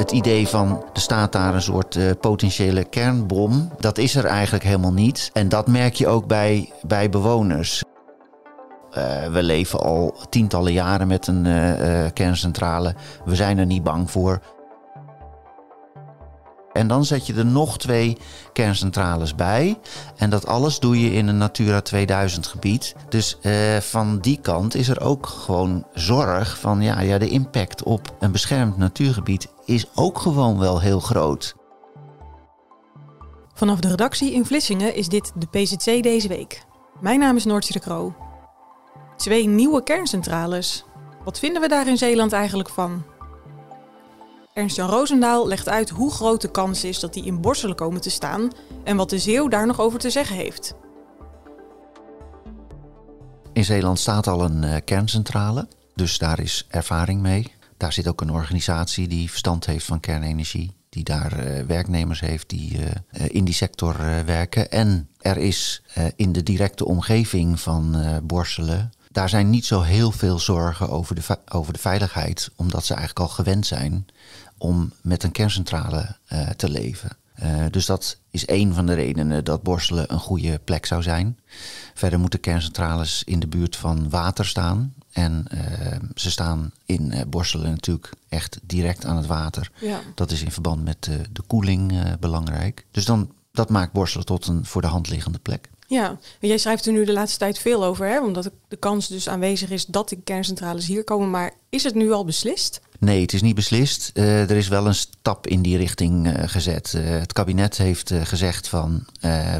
Het idee van er staat daar een soort uh, potentiële kernbom, dat is er eigenlijk helemaal niet. En dat merk je ook bij, bij bewoners. Uh, we leven al tientallen jaren met een uh, kerncentrale. We zijn er niet bang voor. En dan zet je er nog twee kerncentrales bij. En dat alles doe je in een Natura 2000 gebied. Dus uh, van die kant is er ook gewoon zorg van ja, ja, de impact op een beschermd natuurgebied is ook gewoon wel heel groot. Vanaf de redactie in Vlissingen is dit de PZC deze week. Mijn naam is Noortje de Kroo. Twee nieuwe kerncentrales. Wat vinden we daar in Zeeland eigenlijk van? Ernst-Jan Roosendaal legt uit hoe groot de kans is dat die in Borselen komen te staan en wat de Zeeuw daar nog over te zeggen heeft. In Zeeland staat al een uh, kerncentrale, dus daar is ervaring mee. Daar zit ook een organisatie die verstand heeft van kernenergie, die daar uh, werknemers heeft die uh, in die sector werken. En er is in de directe omgeving van Borselen daar zijn niet zo heel veel zorgen over de, over de veiligheid, omdat ze eigenlijk al gewend zijn om met een kerncentrale uh, te leven. Uh, dus dat is een van de redenen dat Borselen een goede plek zou zijn. Verder moeten kerncentrales in de buurt van water staan. En uh, ze staan in Borselen natuurlijk echt direct aan het water. Ja. Dat is in verband met de koeling belangrijk. Dus dan, dat maakt Borselen tot een voor de hand liggende plek. Ja, jij schrijft er nu de laatste tijd veel over, hè? omdat de kans dus aanwezig is dat de kerncentrales hier komen. Maar is het nu al beslist? Nee, het is niet beslist. Uh, er is wel een stap in die richting uh, gezet. Uh, het kabinet heeft gezegd van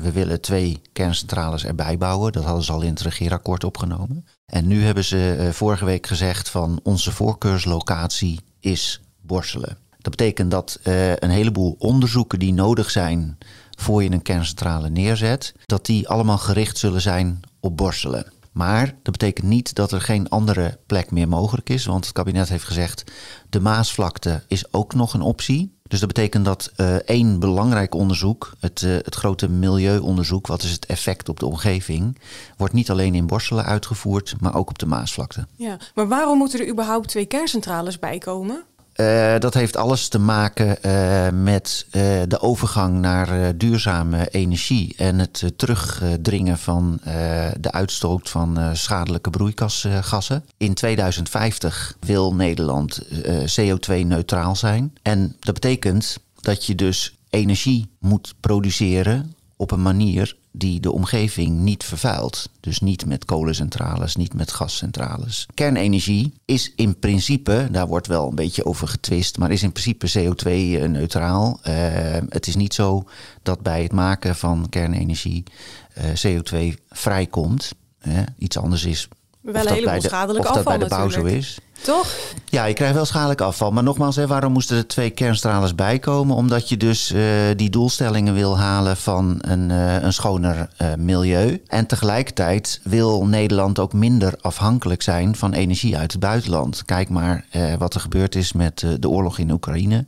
we willen twee kerncentrales erbij bouwen. Dat hadden ze al in het regeerakkoord opgenomen. En nu hebben ze vorige week gezegd van onze voorkeurslocatie is Borselen. Dat betekent dat een heleboel onderzoeken die nodig zijn voor je een kerncentrale neerzet, dat die allemaal gericht zullen zijn op Borselen. Maar dat betekent niet dat er geen andere plek meer mogelijk is, want het kabinet heeft gezegd de Maasvlakte is ook nog een optie. Dus dat betekent dat uh, één belangrijk onderzoek, het, uh, het grote milieuonderzoek, wat is het effect op de omgeving, wordt niet alleen in Borselen uitgevoerd, maar ook op de Maasvlakte. Ja, maar waarom moeten er überhaupt twee kerncentrales bij komen? Uh, dat heeft alles te maken uh, met uh, de overgang naar duurzame energie en het terugdringen van de uitstoot van schadelijke broeikasgassen. In 2050 wil Nederland CO2-neutraal zijn. En dat betekent dat je dus energie moet produceren op een manier die de omgeving niet vervuilt. Dus niet met kolencentrales, niet met gascentrales. Kernenergie is in principe, daar wordt wel een beetje over getwist, maar is in principe CO2-neutraal. Uh, het is niet zo dat bij het maken van kernenergie uh, CO2 vrijkomt. Uh, iets anders is. Wel een heleboel schadelijk afval. Of dat bij de bouw natuurlijk. zo is. Toch? Ja, je krijgt wel schadelijk afval. Maar nogmaals, hè, waarom moesten er twee kernstralers bijkomen? Omdat je dus uh, die doelstellingen wil halen van een, uh, een schoner uh, milieu. En tegelijkertijd wil Nederland ook minder afhankelijk zijn van energie uit het buitenland. Kijk maar wat er gebeurd is met de oorlog in Oekraïne.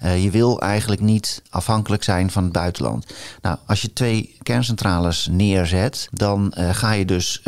Je wil eigenlijk niet afhankelijk zijn van het buitenland. Nou, als je twee kerncentrales neerzet, dan ga je dus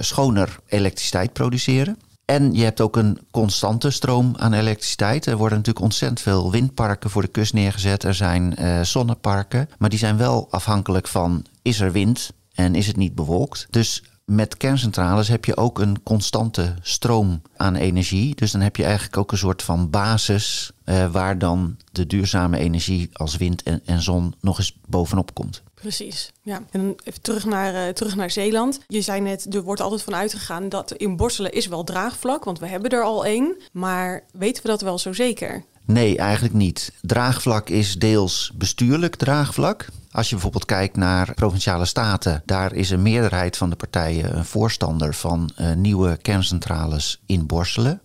schoner elektriciteit produceren. En je hebt ook een constante stroom aan elektriciteit. Er worden natuurlijk ontzettend veel windparken voor de kust neergezet. Er zijn uh, zonneparken. Maar die zijn wel afhankelijk van is er wind en is het niet bewolkt. Dus met kerncentrales heb je ook een constante stroom aan energie. Dus dan heb je eigenlijk ook een soort van basis uh, waar dan de duurzame energie als wind en, en zon nog eens bovenop komt. Precies, ja. En even terug naar, uh, terug naar Zeeland. Je zei net, er wordt altijd van uitgegaan dat in Borselen is wel draagvlak, want we hebben er al één. Maar weten we dat wel zo zeker? Nee, eigenlijk niet. Draagvlak is deels bestuurlijk draagvlak. Als je bijvoorbeeld kijkt naar provinciale staten, daar is een meerderheid van de partijen een voorstander van uh, nieuwe kerncentrales in Borselen.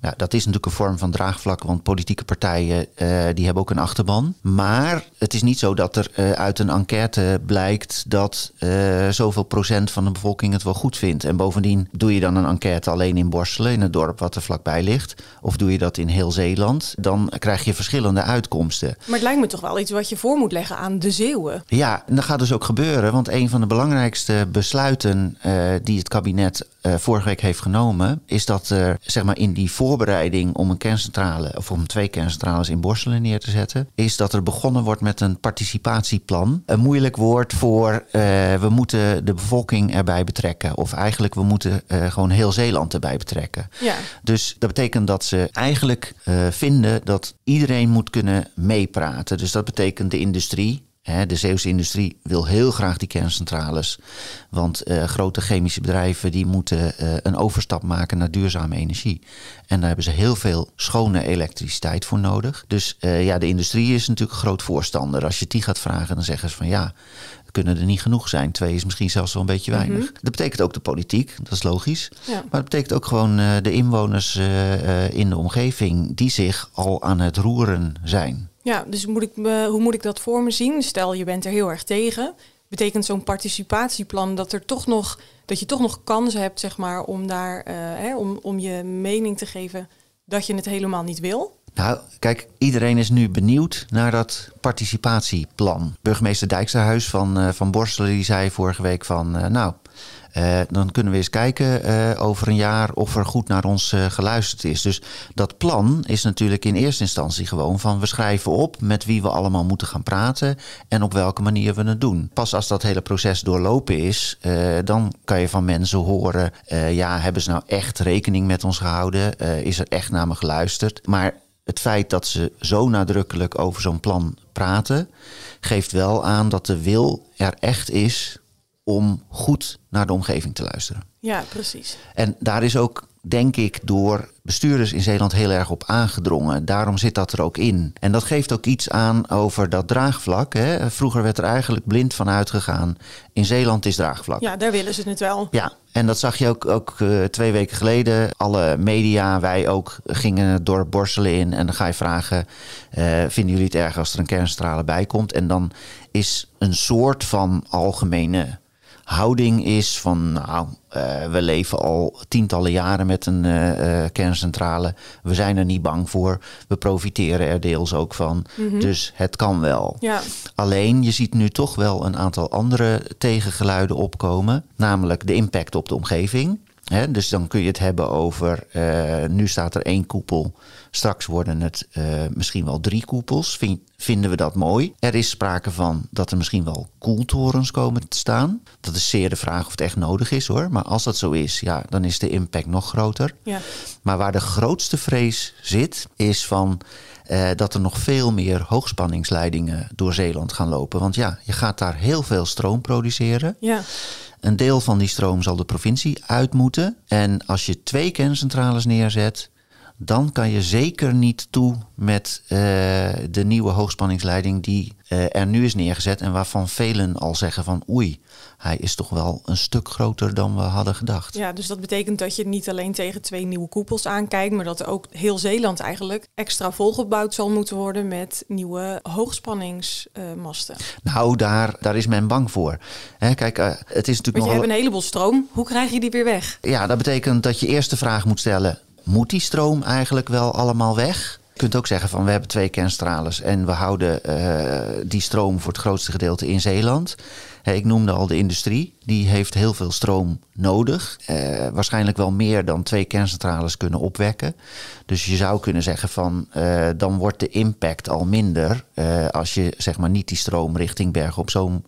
Nou, dat is natuurlijk een vorm van draagvlak, want politieke partijen uh, die hebben ook een achterban. Maar het is niet zo dat er uh, uit een enquête blijkt dat uh, zoveel procent van de bevolking het wel goed vindt. En bovendien doe je dan een enquête alleen in Borselen, in het dorp wat er vlakbij ligt. Of doe je dat in heel Zeeland, dan krijg je verschillende uitkomsten. Maar het lijkt me toch wel iets wat je voor moet leggen aan de Zeeuwen. Ja, en dat gaat dus ook gebeuren, want een van de belangrijkste besluiten die het kabinet vorige week heeft genomen, is dat er zeg maar in die voorbereiding om een kerncentrale of om twee kerncentrales in Borselen neer te zetten, is dat er begonnen wordt met een participatieplan. Een moeilijk woord voor uh, we moeten de bevolking erbij betrekken. Of eigenlijk we moeten uh, gewoon heel Zeeland erbij betrekken. Ja. Dus dat betekent dat ze eigenlijk uh, vinden dat iedereen moet kunnen meepraten. Dus dat betekent de industrie, de Zeeuwse industrie wil heel graag die kerncentrales. Want uh, grote chemische bedrijven die moeten uh, een overstap maken naar duurzame energie. En daar hebben ze heel veel schone elektriciteit voor nodig. Dus uh, ja, de industrie is natuurlijk een groot voorstander. Als je die gaat vragen, dan zeggen ze van ja, kunnen er niet genoeg zijn. Twee is misschien zelfs wel een beetje weinig. Mm -hmm. Dat betekent ook de politiek, dat is logisch. Ja. Maar dat betekent ook gewoon de inwoners in de omgeving die zich al aan het roeren zijn. Ja, dus moet ik hoe moet ik dat voor me zien? Stel, je bent er heel erg tegen. Betekent zo'n participatieplan dat er toch nog dat je toch nog kansen hebt, zeg maar, om daar uh, hè, om, om je mening te geven dat je het helemaal niet wil? Nou, kijk, iedereen is nu benieuwd naar dat participatieplan. Burgemeester Dijksterhuis van, uh, van Borselen die zei vorige week van... Uh, nou, uh, dan kunnen we eens kijken over een jaar of er goed naar ons geluisterd is. Dus dat plan is natuurlijk in eerste instantie gewoon van... we schrijven op met wie we allemaal moeten gaan praten... en op welke manier we het doen. Pas als dat hele proces doorlopen is, dan kan je van mensen horen... ja, hebben ze nou echt rekening met ons gehouden? is er echt naar me geluisterd? Maar het feit dat ze zo nadrukkelijk over zo'n plan praten, geeft wel aan dat de wil er echt is om goed naar de omgeving te luisteren. Ja, precies. En daar is ook, denk ik, door bestuurders in Zeeland heel erg op aangedrongen. Daarom zit dat er ook in. En dat geeft ook iets aan over dat draagvlak. Hè. Vroeger werd er eigenlijk blind van uitgegaan. In Zeeland is draagvlak. Ja, daar willen ze het wel. Ja, en dat zag je ook, ook uh, twee weken geleden. Alle media, wij ook, gingen het dorp in. En dan ga je vragen, uh, vinden jullie het erg als er een kerncentrale bij komt? En dan is een soort van algemene houding is van, nou, uh, we leven al tientallen jaren met een uh, kerncentrale. We zijn er niet bang voor. We profiteren er deels ook van. Mhm. Dus het kan wel. Ja. Alleen, je ziet nu toch wel een aantal andere tegengeluiden opkomen. Namelijk de impact op de omgeving. He, dus dan kun je het hebben over, uh, nu staat er één koepel, straks worden het uh, misschien wel drie koepels. Vind, vinden we dat mooi? Er is sprake van dat er misschien wel koeltorens komen te staan. Dat is zeer de vraag of het echt nodig is hoor. Maar als dat zo is, ja, dan is de impact nog groter. Ja. Maar waar de grootste vrees zit, is van uh, dat er nog veel meer hoogspanningsleidingen door Zeeland gaan lopen. Want ja, je gaat daar heel veel stroom produceren. Ja. Een deel van die stroom zal de provincie uit moeten. En als je twee kerncentrales neerzet, dan kan je zeker niet toe met uh, de nieuwe hoogspanningsleiding die uh, er nu is neergezet en waarvan velen al zeggen van oei, hij is toch wel een stuk groter dan we hadden gedacht. Ja, dus dat betekent dat je niet alleen tegen twee nieuwe koepels aankijkt, maar dat ook heel Zeeland eigenlijk extra volgebouwd zal moeten worden met nieuwe hoogspanningsmasten. Uh, nou, daar, daar is men bang voor. Hè, kijk, uh, het is natuurlijk Want je nogal... hebt een heleboel stroom. Hoe krijg je die weer weg? Ja, dat betekent dat je eerst de vraag moet stellen: moet die stroom eigenlijk wel allemaal weg? Je kunt ook zeggen van we hebben twee kerncentrales en we houden uh, die stroom voor het grootste gedeelte in Zeeland. Ik noemde al de industrie, die heeft heel veel stroom nodig. Uh, waarschijnlijk wel meer dan twee kerncentrales kunnen opwekken. Dus je zou kunnen zeggen van uh, dan wordt de impact al minder als je zeg maar niet die stroom richting Bergen op Zoom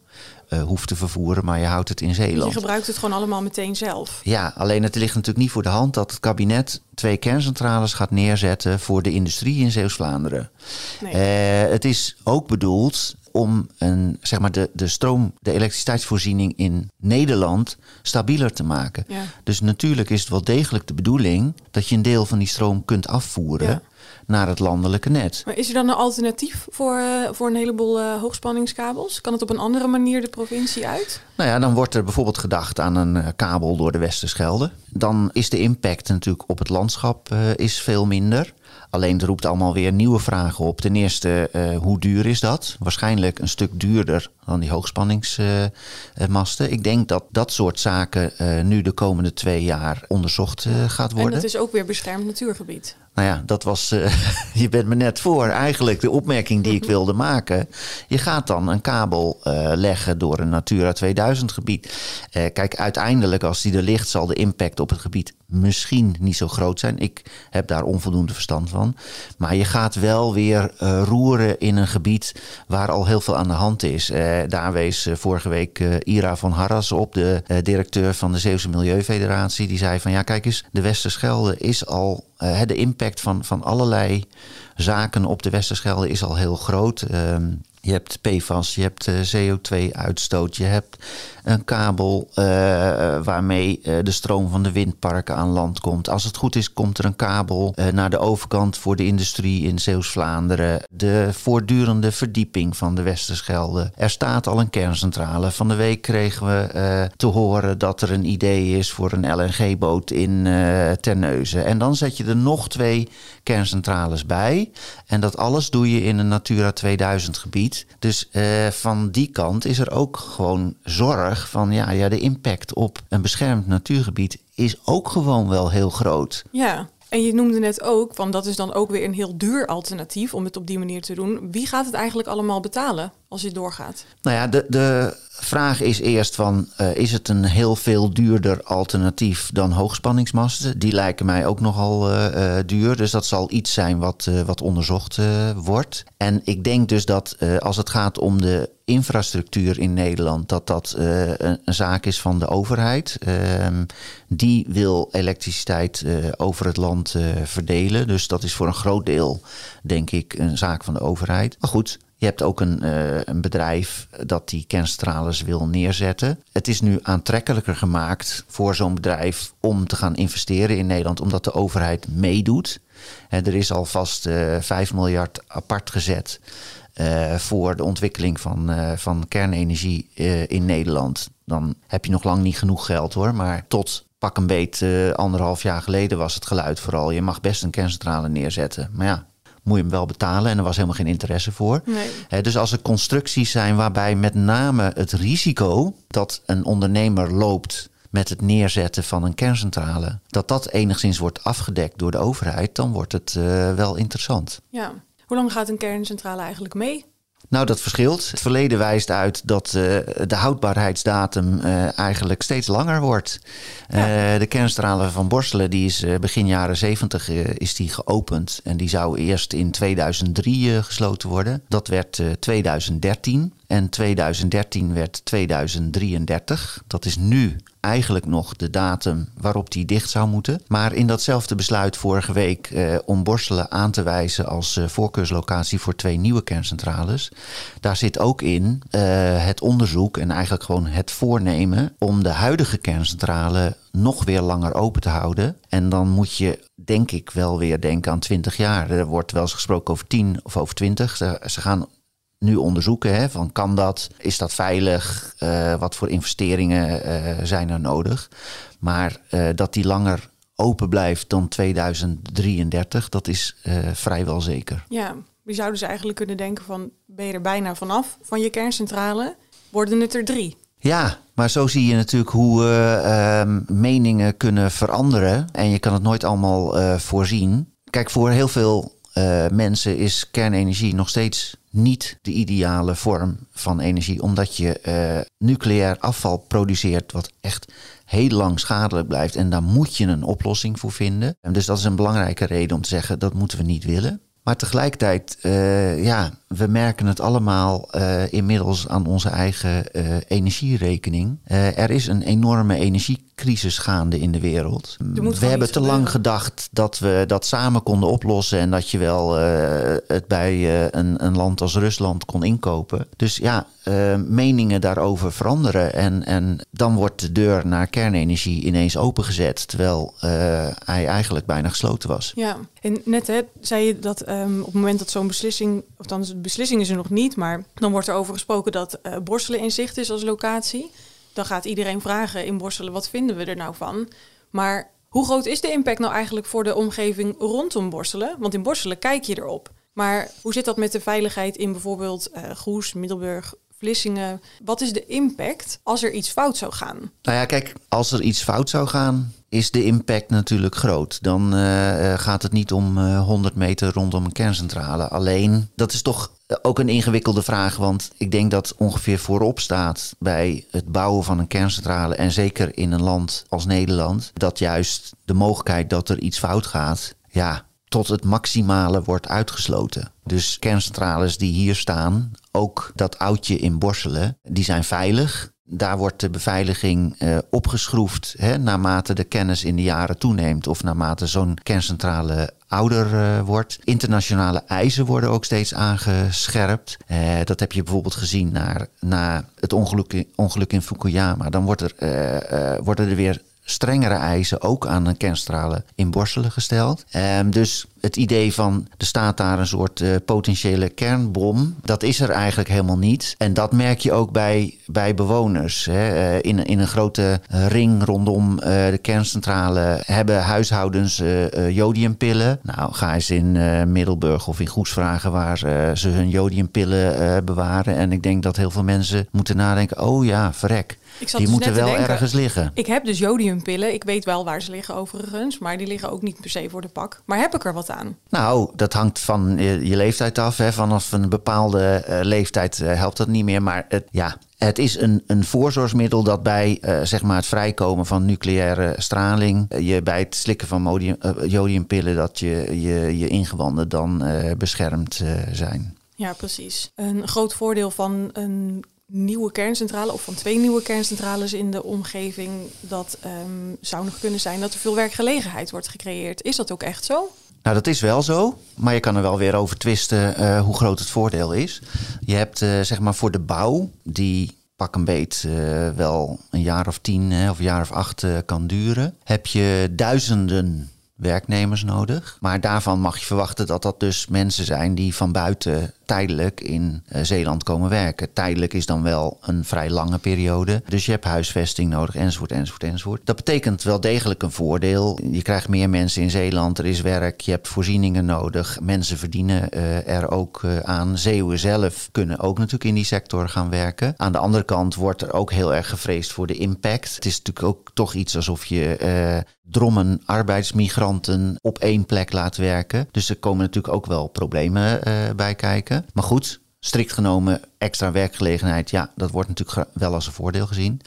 uh, hoeft te vervoeren, maar je houdt het in Zeeland. Je gebruikt het gewoon allemaal meteen zelf. Ja, alleen het ligt natuurlijk niet voor de hand dat het kabinet twee kerncentrales gaat neerzetten voor de industrie in Zeeuws-Vlaanderen. Nee. Uh, het is ook bedoeld om een, zeg maar de, de stroom, de elektriciteitsvoorziening in Nederland stabieler te maken. Ja. Dus natuurlijk is het wel degelijk de bedoeling dat je een deel van die stroom kunt afvoeren. Ja. Naar het landelijke net. Maar is er dan een alternatief voor, uh, voor een heleboel uh, hoogspanningskabels? Kan het op een andere manier de provincie uit? Nou ja, dan wordt er bijvoorbeeld gedacht aan een uh, kabel door de Westerschelde. Dan is de impact natuurlijk op het landschap is veel minder. Alleen het roept allemaal weer nieuwe vragen op. Ten eerste, uh, hoe duur is dat? Waarschijnlijk een stuk duurder dan die hoogspanningsmasten. Uh, ik denk dat dat soort zaken uh, nu de komende twee jaar onderzocht gaat worden. En dat is ook weer beschermd natuurgebied. Nou ja, dat was. je bent me net voor eigenlijk de opmerking die ik wilde maken. Je gaat dan een kabel leggen door een Natura 2000 gebied. kijk, uiteindelijk, als die er ligt, zal de impact op het gebied misschien niet zo groot zijn. Ik heb daar onvoldoende verstand van. Maar je gaat wel weer roeren in een gebied waar al heel veel aan de hand is. Daar wees vorige week Ira van Harras op, de directeur van de Zeeuwse Milieufederatie. Die zei van ja, kijk eens, de Westerschelde is al. de van, van allerlei zaken op de Westerschelde is al heel groot. Ehm, je hebt PFAS, je hebt CO2-uitstoot, je hebt een kabel uh, waarmee uh, de stroom van de windparken aan land komt. Als het goed is, komt er een kabel naar de overkant voor de industrie in Zeeuws-Vlaanderen. De voortdurende verdieping van de Westerschelde. Er staat al een kerncentrale. Van de week kregen we te horen dat er een idee is voor een LNG-boot in Terneuzen. En dan zet je er nog twee kerncentrales bij. En dat alles doe je in een Natura 2000 gebied. Dus van die kant is er ook gewoon zorg van ja, ja, de impact op een beschermd natuurgebied is ook gewoon wel heel groot. Ja, en je noemde net ook, van dat is dan ook weer een heel duur alternatief om het op die manier te doen. Wie gaat het eigenlijk allemaal betalen als je doorgaat? Nou ja, de, de vraag is eerst van, uh, is het een heel veel duurder alternatief dan hoogspanningsmasten? Die lijken mij ook nogal uh, uh, duur, dus dat zal iets zijn wat, wat onderzocht wordt. En ik denk dus dat als het gaat om de infrastructuur in Nederland, dat dat een, een, zaak is van de overheid. Ehm, die wil elektriciteit over het land verdelen, dus dat is voor een groot deel, denk ik, een zaak van de overheid. Maar goed, je hebt ook een, uh, een bedrijf dat die kerncentrales wil neerzetten. Het is nu aantrekkelijker gemaakt voor zo'n bedrijf om te gaan investeren in Nederland, omdat de overheid meedoet. En er is alvast uh, eh, 5 miljard apart gezet uh, voor de ontwikkeling van, van kernenergie in Nederland. Dan heb je nog lang niet genoeg geld hoor, maar tot pak een beet anderhalf jaar geleden was het geluid vooral. Je mag best een kerncentrale neerzetten. Maar ja, moet je hem wel betalen. En er was helemaal geen interesse voor. Nee. dus als er constructies zijn waarbij met name het risico dat een ondernemer loopt met het neerzetten van een kerncentrale, dat dat enigszins wordt afgedekt door de overheid, dan wordt het uh, wel interessant. Ja. Hoe lang gaat een kerncentrale eigenlijk mee? Nou, dat verschilt. Het verleden wijst uit dat uh, de houdbaarheidsdatum uh, eigenlijk steeds langer wordt. Ja. Uh, de kernstralen van Borselen, die is begin jaren 70 is die geopend. En die zou eerst in 2003 gesloten worden. Dat werd 2013. En 2013 werd 2033. Dat is nu eigenlijk nog de datum waarop die dicht zou moeten. Maar in datzelfde besluit vorige week eh, om Borselen aan te wijzen als eh, voorkeurslocatie voor twee nieuwe kerncentrales. Daar zit ook in eh, het onderzoek en eigenlijk gewoon het voornemen om de huidige kerncentrale nog weer langer open te houden. En dan moet je, denk ik, wel weer denken aan 20 jaar. Er wordt wel eens gesproken over 10 of over 20. Ze, ze gaan nu onderzoeken. Hè, van kan dat? Is dat veilig? Uh, wat voor investeringen uh, zijn er nodig? Maar uh, dat die langer open blijft dan 2033, dat is vrijwel zeker. Ja, wie zouden ze eigenlijk kunnen denken van ben je er bijna vanaf van je kerncentrale? Worden het er drie? Ja, maar zo zie je natuurlijk hoe uh, meningen kunnen veranderen. En je kan het nooit allemaal voorzien. Kijk, voor heel veel mensen is kernenergie nog steeds niet de ideale vorm van energie, omdat je uh, nucleair afval produceert wat echt heel lang schadelijk blijft. En daar moet je een oplossing voor vinden. En dus dat is een belangrijke reden om te zeggen dat moeten we niet willen. Maar tegelijkertijd, uh, ja, we merken het allemaal uh, inmiddels aan onze eigen uh, energierekening. er is een enorme energiecrisis gaande in de wereld. We hebben te lang gedacht dat we dat samen konden oplossen en dat je wel het bij een, een, land als Rusland kon inkopen. Dus ja, uh, meningen daarover veranderen. En, en dan wordt de deur naar kernenergie ineens opengezet. Terwijl uh, hij eigenlijk bijna gesloten was. Ja, en net hè, zei je dat um, op het moment dat zo'n beslissing, of dan de beslissing is er nog niet, maar dan wordt er over gesproken dat uh, in zicht is als locatie. Dan gaat iedereen vragen in Borselen, wat vinden we er nou van? Maar hoe groot is de impact nou eigenlijk voor de omgeving rondom Borselen? Want in Borselen kijk je erop. Maar hoe zit dat met de veiligheid in bijvoorbeeld uh, Goes, Middelburg, Wat is de impact als er iets fout zou gaan? Nou ja, kijk, als er iets fout zou gaan, is de impact natuurlijk groot. Dan uh, gaat het niet om uh, 100 meter rondom een kerncentrale. Alleen, dat is toch ook een ingewikkelde vraag. Want ik denk dat ongeveer voorop staat bij het bouwen van een kerncentrale. En zeker in een land als Nederland. Dat juist de mogelijkheid dat er iets fout gaat. Ja, tot het maximale wordt uitgesloten. Dus kerncentrales die hier staan, ook dat oudje in Borselen, die zijn veilig. Daar wordt de beveiliging uh, opgeschroefd hè, naarmate de kennis in de jaren toeneemt of naarmate zo'n kerncentrale ouder uh, wordt. Internationale eisen worden ook steeds aangescherpt. Uh, dat heb je bijvoorbeeld gezien naar, na het ongeluk, ongeluk in Fukuyama. Dan wordt er, worden er weer strengere eisen ook aan de kernstralen in Borselen gesteld. Um, dus het idee van er staat daar een soort uh, potentiële kernbom, dat is er eigenlijk helemaal niet. En dat merk je ook bij, bij bewoners. Hè. Uh, in, in een grote ring rondom de kerncentrale hebben huishoudens jodiumpillen. Nou, ga eens in Middelburg of in Goes vragen waar ze hun jodiumpillen bewaren. En ik denk dat heel veel mensen moeten nadenken: oh ja, verrek. Die dus moeten wel denken, ergens liggen. Ik heb dus jodiumpillen. Ik weet wel waar ze liggen overigens. Maar die liggen ook niet per se voor de pak. Maar heb ik er wat aan? Nou, dat hangt van je, je leeftijd af. Hè. Vanaf een bepaalde uh, leeftijd uh, helpt dat niet meer. Maar het, ja, het is een, een voorzorgsmiddel dat bij uh, zeg maar het vrijkomen van nucleaire straling, je bij het slikken van modium, jodiumpillen, dat je, je, je ingewanden dan beschermd zijn. Ja, precies. Een groot voordeel van een nieuwe kerncentrale of van twee nieuwe kerncentrales in de omgeving, dat um, zou nog kunnen zijn dat er veel werkgelegenheid wordt gecreëerd. Is dat ook echt zo? Nou, dat is wel zo, maar je kan er wel weer over twisten uh, hoe groot het voordeel is. Je hebt uh, zeg maar voor de bouw, die pak een beet uh, wel een jaar of tien of een jaar of acht kan duren, heb je duizenden werknemers nodig. Maar daarvan mag je verwachten dat dat dus mensen zijn die van buiten tijdelijk in uh, Zeeland komen werken. Tijdelijk is dan wel een vrij lange periode. Dus je hebt huisvesting nodig, enzovoort, enzovoort, enzovoort. Dat betekent wel degelijk een voordeel. Je krijgt meer mensen in Zeeland, er is werk, je hebt voorzieningen nodig. Mensen verdienen uh, er ook uh, aan. Zeeuwen zelf kunnen ook natuurlijk in die sector gaan werken. Aan de andere kant wordt er ook heel erg gevreesd voor de impact. Het is natuurlijk ook toch iets alsof je drommen arbeidsmigranten op één plek laat werken. Dus er komen natuurlijk ook wel problemen bij kijken. Maar goed, strikt genomen extra werkgelegenheid, ja, dat wordt natuurlijk wel als een voordeel gezien.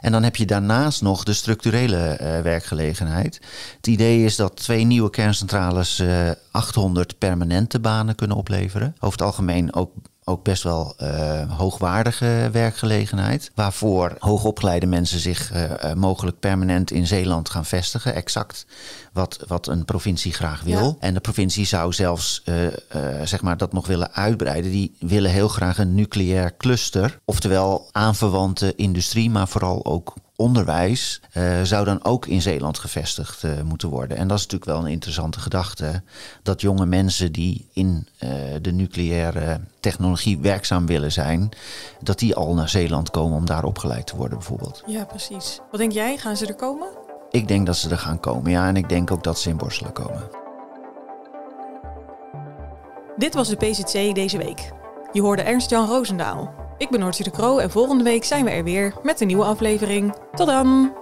En dan heb je daarnaast nog de structurele uh, werkgelegenheid. Het idee is dat twee nieuwe kerncentrales uh, 800 permanente banen kunnen opleveren. Over het algemeen ook ook best wel uh, hoogwaardige werkgelegenheid. Waarvoor hoogopgeleide mensen zich uh, mogelijk permanent in Zeeland gaan vestigen. Exact wat, wat een provincie graag wil. Ja. En de provincie zou zelfs zeg maar dat nog willen uitbreiden. Die willen heel graag een nucleair cluster. Oftewel aanverwante industrie, maar vooral ook onderwijs uh, zou dan ook in Zeeland gevestigd uh, moeten worden. En dat is natuurlijk wel een interessante gedachte. Dat jonge mensen die in uh, de nucleaire technologie werkzaam willen zijn, dat die al naar Zeeland komen om daar opgeleid te worden bijvoorbeeld. Ja, precies. Wat denk jij? Gaan ze er komen? Ik denk dat ze er gaan komen, ja. En ik denk ook dat ze in Borselen komen. Dit was de PZC deze week. Je hoorde Ernst-Jan Roosendaal. Ik ben Noortje de Kroo en volgende week zijn we er weer met een nieuwe aflevering. Tot dan!